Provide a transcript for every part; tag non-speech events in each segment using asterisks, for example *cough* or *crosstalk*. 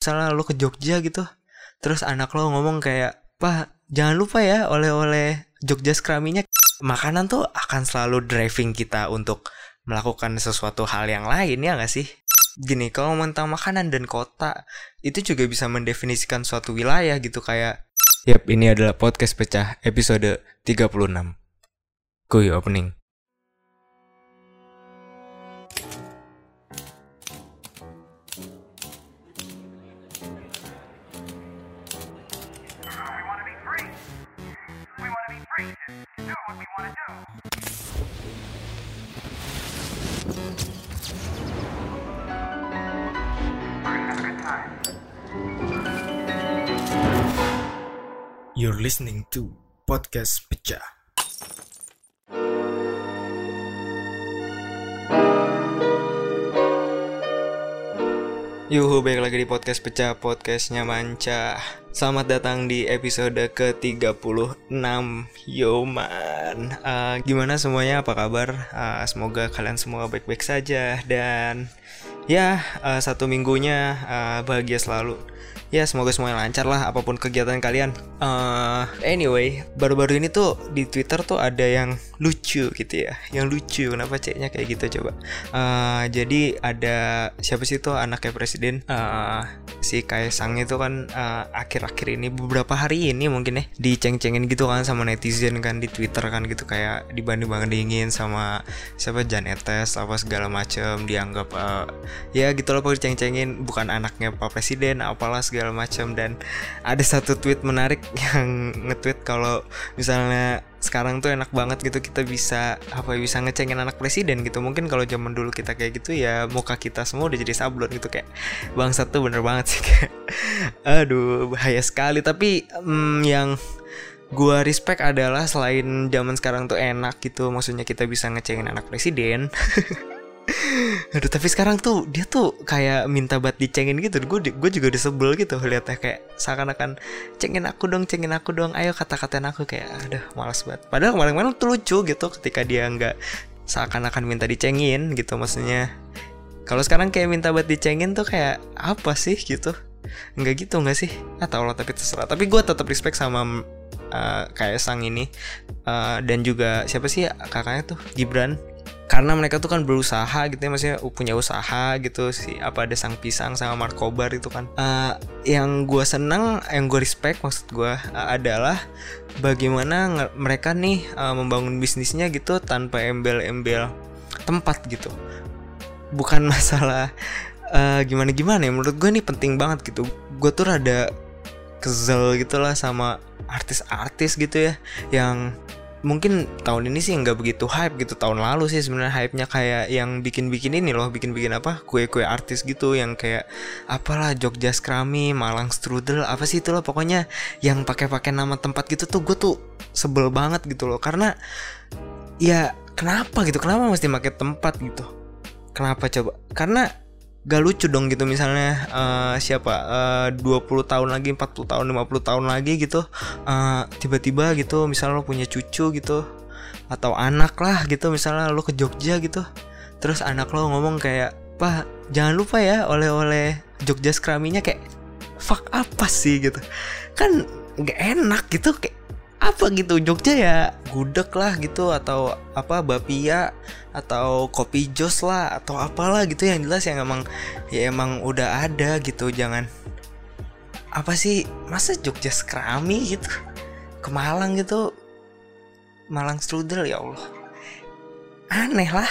misalnya lo ke Jogja gitu terus anak lo ngomong kayak pak jangan lupa ya oleh-oleh Jogja Scraminya makanan tuh akan selalu driving kita untuk melakukan sesuatu hal yang lain ya gak sih gini kalau tentang makanan dan kota itu juga bisa mendefinisikan suatu wilayah gitu kayak Yap, ini adalah podcast pecah episode 36. Kuy opening. You're listening to Podcast Pecah. Yuhu, balik lagi di Podcast Pecah, podcastnya Manca. Selamat datang di episode ke-36. Yo man. Uh, Gimana semuanya, apa kabar? Uh, semoga kalian semua baik-baik saja. Dan ya, uh, satu minggunya uh, bahagia selalu ya semoga semuanya lancar lah apa pun kegiatan kalian. Uh, anyway, baru-baru ini tuh di Twitter tuh ada yang lucu gitu ya, yang lucu. Kenapa ceknya kayak gitu coba? Uh, jadi ada siapa sih tuh anaknya presiden? Uh, si Kaisang itu kan akhir-akhir uh, ini beberapa hari ini mungkin ya diceng-cengin gitu kan sama netizen kan di Twitter kan gitu kayak dibanding-bandingin sama siapa Jan Etes apa segala macem dianggap uh, ya gitu loh ceng-cengin bukan anaknya Pak Presiden apalah segala segala macam dan ada satu tweet menarik *laughs* yang nge-tweet kalau misalnya sekarang tuh enak banget gitu kita bisa apa bisa ngecengin anak presiden gitu. Mungkin kalau zaman dulu kita kayak gitu ya muka kita semua udah jadi sablon gitu kayak bang satu bener banget sih *laughs* kayak aduh bahaya sekali. Tapi hmm, yang gua respect adalah selain zaman sekarang tuh enak gitu maksudnya kita bisa ngecengin anak presiden *laughs* Aduh tapi sekarang tuh dia tuh kayak minta buat dicengin gitu. Gue gue juga udah sebel gitu liatnya kayak seakan-akan cengin aku dong cengin aku dong ayo kata-katain aku. Kayak aduh malas banget. Padahal kemarin-kemarin tuh lucu gitu ketika dia nggak seakan-akan minta dicengin gitu maksudnya. Kalau sekarang kayak minta buat dicengin tuh kayak apa sih? gitu. Nggak gitu nggak sih? Atau Allah tapi terserah. Tapi gue tetap respect sama uh, kayak sang ini. Uh, dan juga siapa sih kakaknya tuh? Gibran karena mereka tuh kan berusaha gitu ya maksudnya punya usaha gitu sih apa ada sang pisang sama markobar itu kan. Uh, yang gue senang yang gue respect maksud gue uh, adalah bagaimana mereka nih uh, membangun bisnisnya gitu tanpa embel-embel tempat gitu. Bukan *laughs* masalah uh, gimana gimana ya menurut gue nih penting banget gitu. Gue tuh rada kesel gitu lah sama artis-artis gitu ya yang mungkin tahun ini sih nggak begitu hype gitu tahun lalu sih sebenarnya hype-nya kayak yang bikin-bikin ini loh bikin-bikin apa kue-kue artis gitu yang kayak apalah Jogja Scrummy Malang Strudel apa sih itu loh pokoknya yang pakai-pakai nama tempat gitu tuh gue tuh sebel banget gitu loh. Karena ya kenapa gitu kenapa mesti pakai tempat gitu? Kenapa coba? Karena gak lucu dong gitu misalnya uh, siapa eh, uh, 20 tahun lagi 40 tahun 50 tahun lagi gitu uh, tiba-tiba gitu misalnya lo punya cucu gitu atau anak lah gitu misalnya lo ke Jogja gitu terus anak lo ngomong kayak pak jangan lupa ya oleh-oleh Jogja Scraminya kayak fuck apa sih? gitu. Kan gak enak gitu kayak apa gitu? Jogja ya gudeg lah gitu atau apa bapia atau kopi jos lah atau apalah gitu. Yang jelas yang emang ya emang udah ada gitu. Jangan apa sih masa Jogja skrami gitu? Ke Malang gitu. Malang strudel ya Allah. Aneh lah.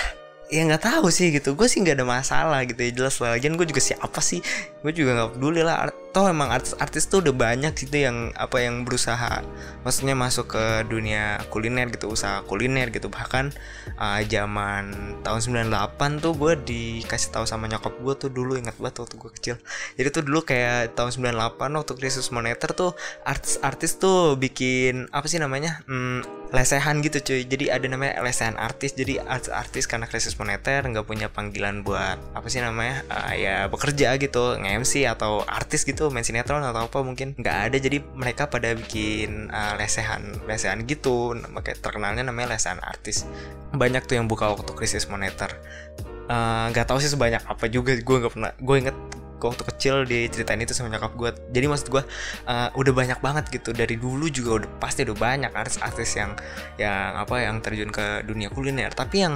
Ya nggak tahu sih gitu. Gue sih nggak ada masalah gitu. Ya jelas lah. Lagian gue juga siapa sih? Gue juga nggak peduli lah toh emang artis-artis tuh udah banyak gitu yang apa yang berusaha maksudnya masuk ke dunia kuliner gitu usaha kuliner gitu. Bahkan uh, zaman tahun 98 tuh gue dikasih tahu sama nyokap gue tuh dulu ingat banget waktu gue kecil. Jadi tuh dulu kayak tahun 98 waktu krisis moneter tuh artis-artis tuh bikin apa sih namanya hmm, lesehan gitu cuy. Jadi ada namanya lesehan artis. Jadi artis-artis karena krisis moneter nggak punya panggilan buat apa sih namanya uh, ya bekerja gitu nge-MC atau artis gitu main sinetron atau apa mungkin. Nggak ada jadi mereka pada bikin uh, lesehan lesehan gitu. Makanya terkenalnya namanya lesehan artis. Banyak tuh yang buka waktu krisis moneter. Nggak uh, tahu sih sebanyak apa juga gue nggak pernah gue inget waktu kecil diceritain itu sama nyokap gue jadi maksud gue uh, udah banyak banget gitu. Dari dulu juga udah pasti udah banyak artis-artis yang yang apa yang terjun ke dunia kuliner. Tapi yang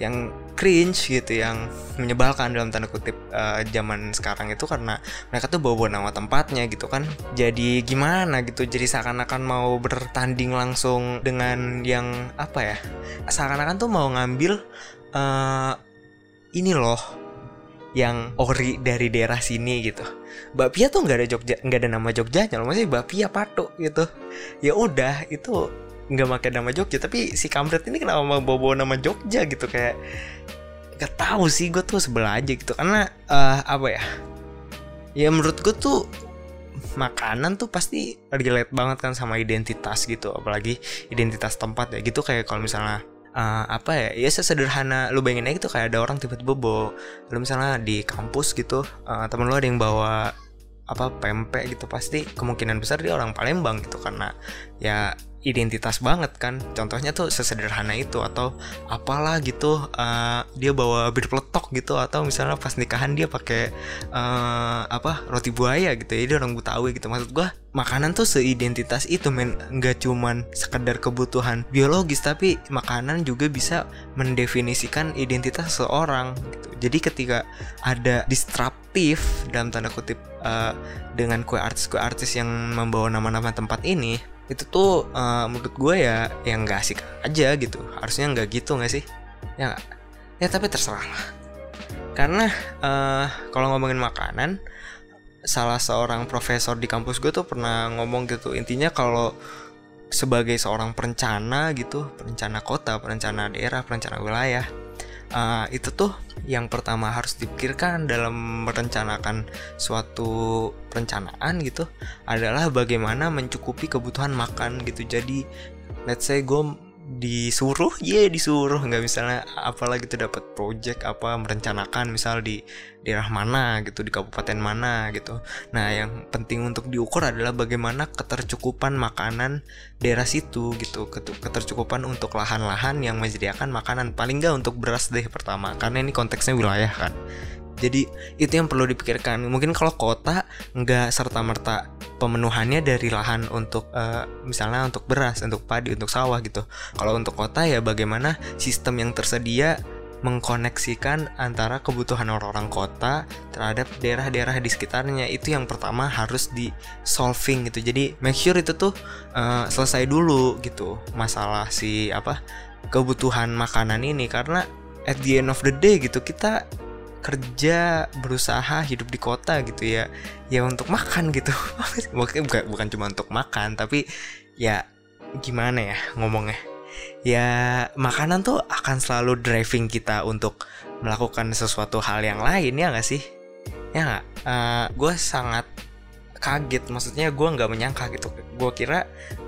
yang cringe gitu yang menyebalkan dalam tanda kutip uh, zaman sekarang itu karena mereka tuh bawa nama tempatnya gitu kan jadi gimana gitu jadi seakan-akan mau bertanding langsung dengan yang apa ya seakan-akan tuh mau ngambil uh, ini loh yang ori dari daerah sini gitu. Bapia tuh nggak ada Jogja, nggak ada nama Jogjanya, loh masih Bapia Patok gitu. Ya udah itu nggak pakai nama Jogja, tapi si kampret ini kenapa mau bawa, -bawa nama Jogja gitu? Kayak gak tahu sih gue tuh sebelah aja gitu. Karena uh, apa ya? Ya menurut gue tuh makanan tuh pasti relate banget kan sama identitas gitu. Apalagi identitas tempat ya gitu. Kayak kalau misalnya uh, apa ya? Ya sesederhana lu bayangin aja gitu. Kayak ada orang tiba-tiba bawa lu misalnya di kampus gitu uh, temen lu ada yang bawa apa pempek gitu. Pasti kemungkinan besar dia orang Palembang gitu. Karena ya identitas banget kan. Contohnya tuh sesederhana itu atau apalah gitu uh, dia bawa bir peletok gitu atau misalnya pas nikahan dia pakai uh, apa roti buaya gitu ya dia orang Betawi gitu. Maksud gua makanan tuh seidentitas itu men. Nggak cuman sekedar kebutuhan biologis tapi makanan juga bisa mendefinisikan identitas seorang gitu. jadi ketika ada disruptif dalam tanda kutip uh, dengan kue artis kue artis yang membawa nama-nama tempat ini itu tuh uh, menurut gue ya yang gak asik aja gitu. Harusnya nggak gitu nggak sih? Ya gak? ya tapi terserah lah. Karena uh, kalau ngomongin makanan salah seorang profesor di kampus gue tuh pernah ngomong gitu. Intinya kalau sebagai seorang perencana gitu perencana kota perencana daerah perencana wilayah uh, itu tuh yang pertama harus dipikirkan dalam merencanakan suatu perencanaan gitu adalah bagaimana mencukupi kebutuhan makan gitu. Jadi let's say gue disuruh? Ya yeah, disuruh. Nggak misalnya apalagi tuh dapat project apa merencanakan misal di daerah mana gitu di kabupaten mana gitu. Nah yang penting untuk diukur adalah bagaimana ketercukupan makanan daerah situ gitu. Ketercukupan untuk lahan-lahan yang menyediakan makanan. Paling nggak untuk beras deh pertama karena ini konteksnya wilayah kan jadi itu yang perlu dipikirkan. Mungkin kalau kota nggak serta merta pemenuhannya dari lahan untuk uh, misalnya untuk beras untuk padi untuk sawah gitu. Kalau untuk kota ya bagaimana sistem yang tersedia mengkoneksikan antara kebutuhan orang-orang kota terhadap daerah-daerah di sekitarnya. Itu yang pertama harus di solving gitu. Jadi make sure itu tuh uh, selesai dulu gitu masalah si apa kebutuhan makanan ini. Karena at the end of the day gitu kita kerja berusaha hidup di kota gitu ya. Ya untuk makan gitu. *laughs* Bukan bukan cuma untuk makan tapi ya gimana ya ngomongnya? Ya makanan tuh akan selalu driving kita untuk melakukan sesuatu hal yang lain ya nggak sih? Ya uh, gue sangat kaget. Maksudnya gue nggak menyangka gitu. Gue kira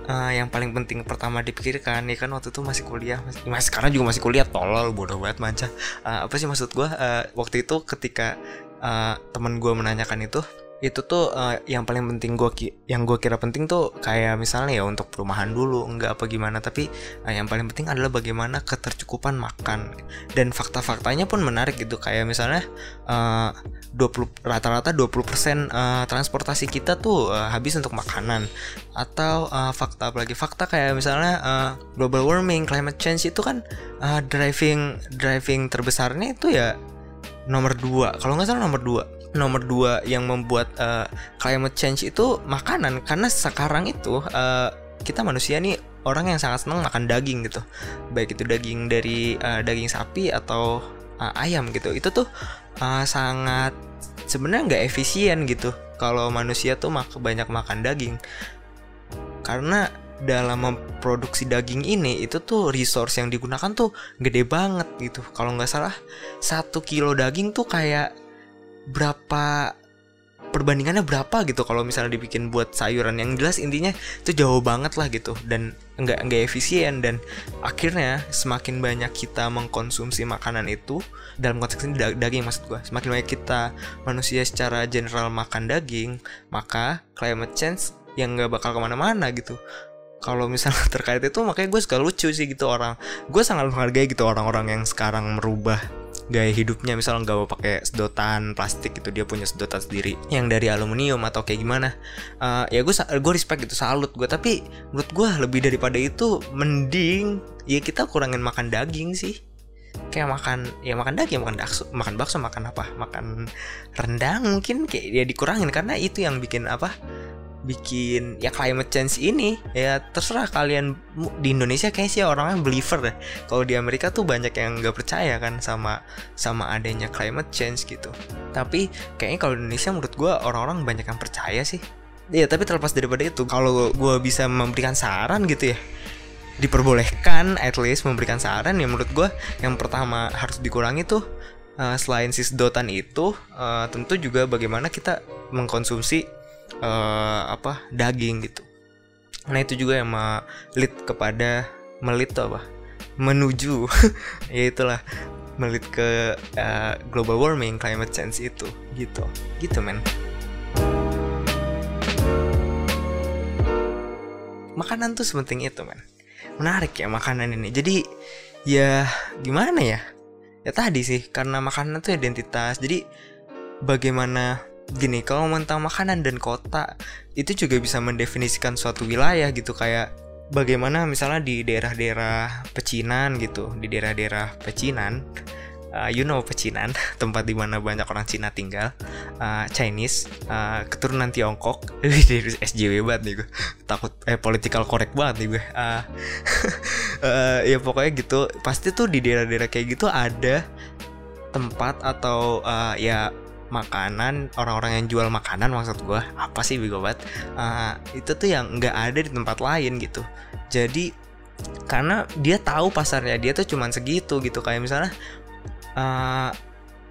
uh, yang paling penting pertama dipikirkan ya kan waktu itu masih kuliah masih, masih sekarang juga masih kuliah tolol bodoh banget manca. Uh, apa sih maksud gue uh, waktu itu ketika uh, teman gue menanyakan itu itu tuh uh, yang paling penting gue ki yang gue kira penting tuh kayak misalnya ya untuk perumahan dulu enggak apa gimana tapi uh, yang paling penting adalah bagaimana ketercukupan makan. Dan fakta-faktanya pun menarik gitu kayak misalnya uh, 20 rata-rata 20% uh, transportasi kita tuh uh, habis untuk makanan. Atau uh, fakta apalagi fakta kayak misalnya uh, global warming climate change itu kan uh, driving driving terbesarnya itu ya nomor dua. Kalau nggak salah nomor dua nomor dua yang membuat uh, climate change itu makanan. Karena sekarang itu uh, kita manusia nih orang yang sangat senang makan daging gitu. Baik itu daging dari uh, daging sapi atau uh, ayam gitu. Itu tuh uh, sangat sebenarnya nggak efisien gitu kalau manusia tuh mak banyak makan daging. Karena dalam memproduksi daging ini itu tuh resource yang digunakan tuh gede banget gitu. Kalau nggak salah satu kilo daging tuh kayak berapa perbandingannya berapa gitu kalau misalnya dibikin buat sayuran yang jelas intinya itu jauh banget lah gitu dan nggak nggak efisien dan akhirnya semakin banyak kita mengkonsumsi makanan itu dalam konteks ini daging maksud gue semakin banyak kita manusia secara general makan daging maka climate change yang nggak bakal ke mana-mana gitu. Kalau misalnya *laughs* terkait itu makanya gue suka lucu sih gitu orang gue sangat menghargai gitu orang-orang yang sekarang merubah gaya hidupnya misalnya nggak mau pakai sedotan plastik gitu dia punya sedotan sendiri yang dari aluminium atau kayak gimana. Uh, ya gue gue respect gitu salut gue tapi menurut gue lebih daripada itu mending ya kita kurangin makan daging sih. Kayak makan ya makan daging makan bakso makan bakso makan apa? Makan rendang mungkin kayak ya dikurangin karena itu yang bikin apa bikin ya climate change ini ya terserah kalian. Di Indonesia kayaknya sih orangnya believer deh. Kalau di Amerika tuh banyak yang nggak percaya kan sama sama adanya climate change gitu. Tapi kayaknya kalau Indonesia menurut gue orang-orang banyak yang percaya sih. Ya tapi terlepas daripada itu kalau gue bisa memberikan saran gitu ya diperbolehkan at least memberikan saran ya menurut gue yang pertama harus dikurangi tuh uh, selain si sedotan itu uh, tentu juga bagaimana kita mengkonsumsi uh, apa daging gitu. Nah itu juga yang melit kepada melit apa? Menuju. *laughs* Ya itulah melit ke uh, global warming climate change itu gitu. Gitu men. Makanan tuh sepenting itu men. Menarik ya makanan ini. Jadi ya gimana ya? Ya tadi sih karena makanan tuh identitas. Jadi bagaimana gini kalau tentang makanan dan kota itu juga bisa mendefinisikan suatu wilayah gitu kayak bagaimana misalnya di daerah-daerah pecinan gitu di daerah-daerah pecinan uh, you know pecinan *laughs* tempat di mana banyak orang Cina tinggal uh, Chinese uh, keturunan Tiongkok *laughs* dari SJW banget nih gue *laughs* takut eh political correct banget nih gue uh, uh, ya pokoknya gitu pasti tuh di daerah-daerah kayak gitu ada tempat atau uh, ya makanan orang-orang yang jual makanan maksud gue apa sih bego banget uh, itu tuh yang nggak ada di tempat lain gitu. Jadi karena dia tahu pasarnya dia tuh cuman segitu gitu. Kayak misalnya uh,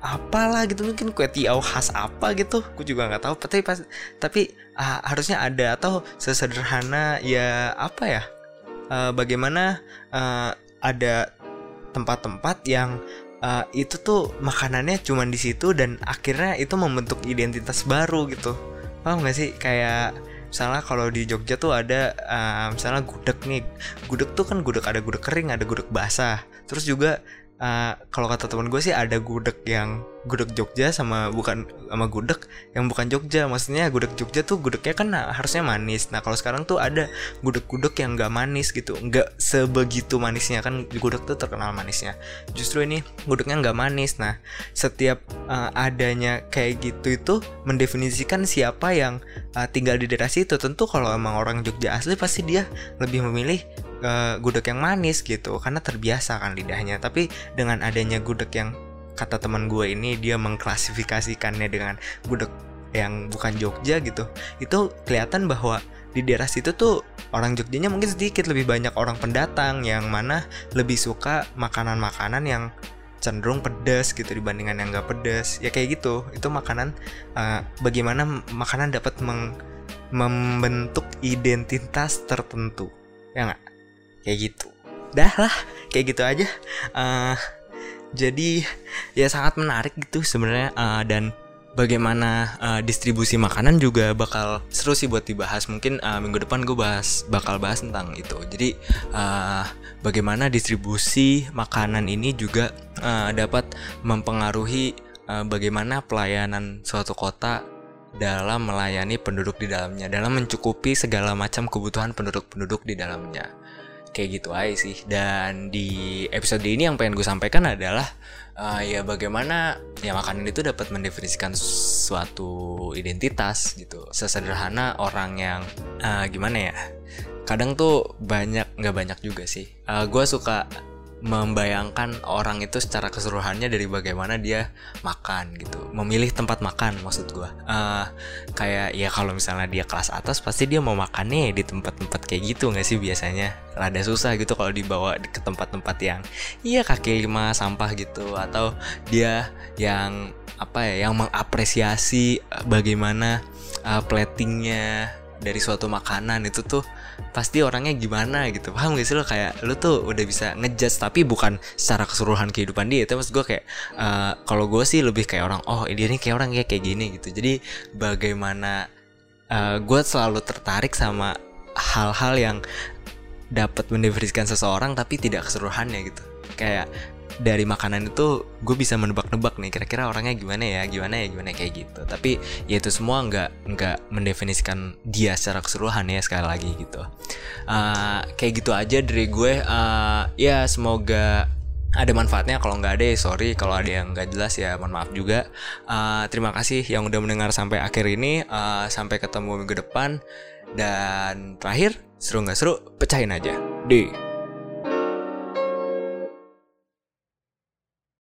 apalah gitu. Mungkin kue tiaw khas apa gitu. Aku juga nggak tahu. Tapi pas tapi uh, harusnya ada. Atau sesederhana ya apa ya? Uh, bagaimana uh, ada tempat-tempat yang uh, itu tuh makanannya cuma di situ dan akhirnya itu membentuk identitas baru gitu. Paham gak sih? Kayak misalnya kalau di Jogja tuh ada uh, misalnya gudeg nih. Gudeg tuh kan gudeg ada gudeg kering ada gudeg basah. Terus juga uh, kalau kata teman gue sih ada gudeg yang gudeg Jogja sama bukan sama gudeg yang bukan Jogja. Maksudnya gudeg Jogja tuh gudegnya kan harusnya manis. Nah kalau sekarang tuh ada gudeg-gudeg yang nggak manis gitu. Nggak sebegitu manisnya. Kan gudeg tuh terkenal manisnya. Justru ini gudegnya nggak manis. Nah setiap uh, adanya kayak gitu itu mendefinisikan siapa yang uh, tinggal di daerah situ. Tentu kalau emang orang Jogja asli pasti dia lebih memilih uh, gudeg yang manis gitu karena terbiasa kan lidahnya. Tapi dengan adanya gudeg yang kata teman gue ini dia mengklasifikasikannya dengan gudeg yang bukan Jogja gitu itu kelihatan bahwa di daerah situ tuh orang Jogjanya mungkin sedikit lebih banyak orang pendatang yang mana lebih suka makanan-makanan yang cenderung pedas gitu dibandingkan yang gak pedas ya kayak gitu itu makanan uh, bagaimana makanan dapat membentuk identitas tertentu. Ya nggak kayak gitu. Dah lah kayak gitu aja. Uh, jadi ya sangat menarik gitu sebenarnya uh, dan bagaimana uh, distribusi makanan juga bakal seru sih buat dibahas. Mungkin uh, minggu depan gue bahas bakal bahas tentang itu. Jadi uh, bagaimana distribusi makanan ini juga uh, dapat mempengaruhi uh, bagaimana pelayanan suatu kota dalam melayani penduduk di dalamnya dalam mencukupi segala macam kebutuhan penduduk-penduduk di dalamnya kayak gitu aja sih. Dan di episode ini yang pengen gue sampaikan adalah uh, ya bagaimana ya makanan itu dapat mendefinisikan suatu identitas gitu. Sesederhana orang yang uh, gimana ya kadang tuh banyak nggak banyak juga sih. Uh, gue suka membayangkan orang itu secara keseluruhannya dari bagaimana dia makan gitu. Memilih tempat makan maksud gue uh, kayak ya kalau misalnya dia kelas atas pasti dia mau makannya di tempat-tempat kayak gitu nggak sih biasanya? Rada susah gitu kalau dibawa ke tempat-tempat yang iya kaki lima sampah gitu. Atau dia yang apa ya yang mengapresiasi bagaimana uh, platingnya dari suatu makanan itu tuh pasti orangnya gimana gitu. Paham gak sih lo? Kayak lo tuh udah bisa ngejudge tapi bukan secara keseluruhan kehidupan dia. Itu maksud gue kayak uh, kalau gue sih lebih kayak orang oh dia ini kayak orang kayak kayak gini gitu. Jadi bagaimana uh, gue selalu tertarik sama hal-hal yang dapat mendefinisikan seseorang tapi tidak keseluruhannya gitu. Kayak dari makanan itu gue bisa menebak-nebak nih kira-kira orangnya gimana ya gimana ya gimana kayak gitu. Tapi ya itu semua nggak nggak mendefinisikan dia secara keseluruhan ya sekali lagi gitu. Uh, kayak gitu aja dari gue. Uh, ya semoga ada manfaatnya. Kalau nggak ada ya sorry kalau ada yang nggak jelas ya mohon maaf juga. Uh, terima kasih yang udah mendengar sampai akhir ini. Uh, sampai ketemu minggu depan. Dan terakhir seru nggak seru pecahin aja. Deh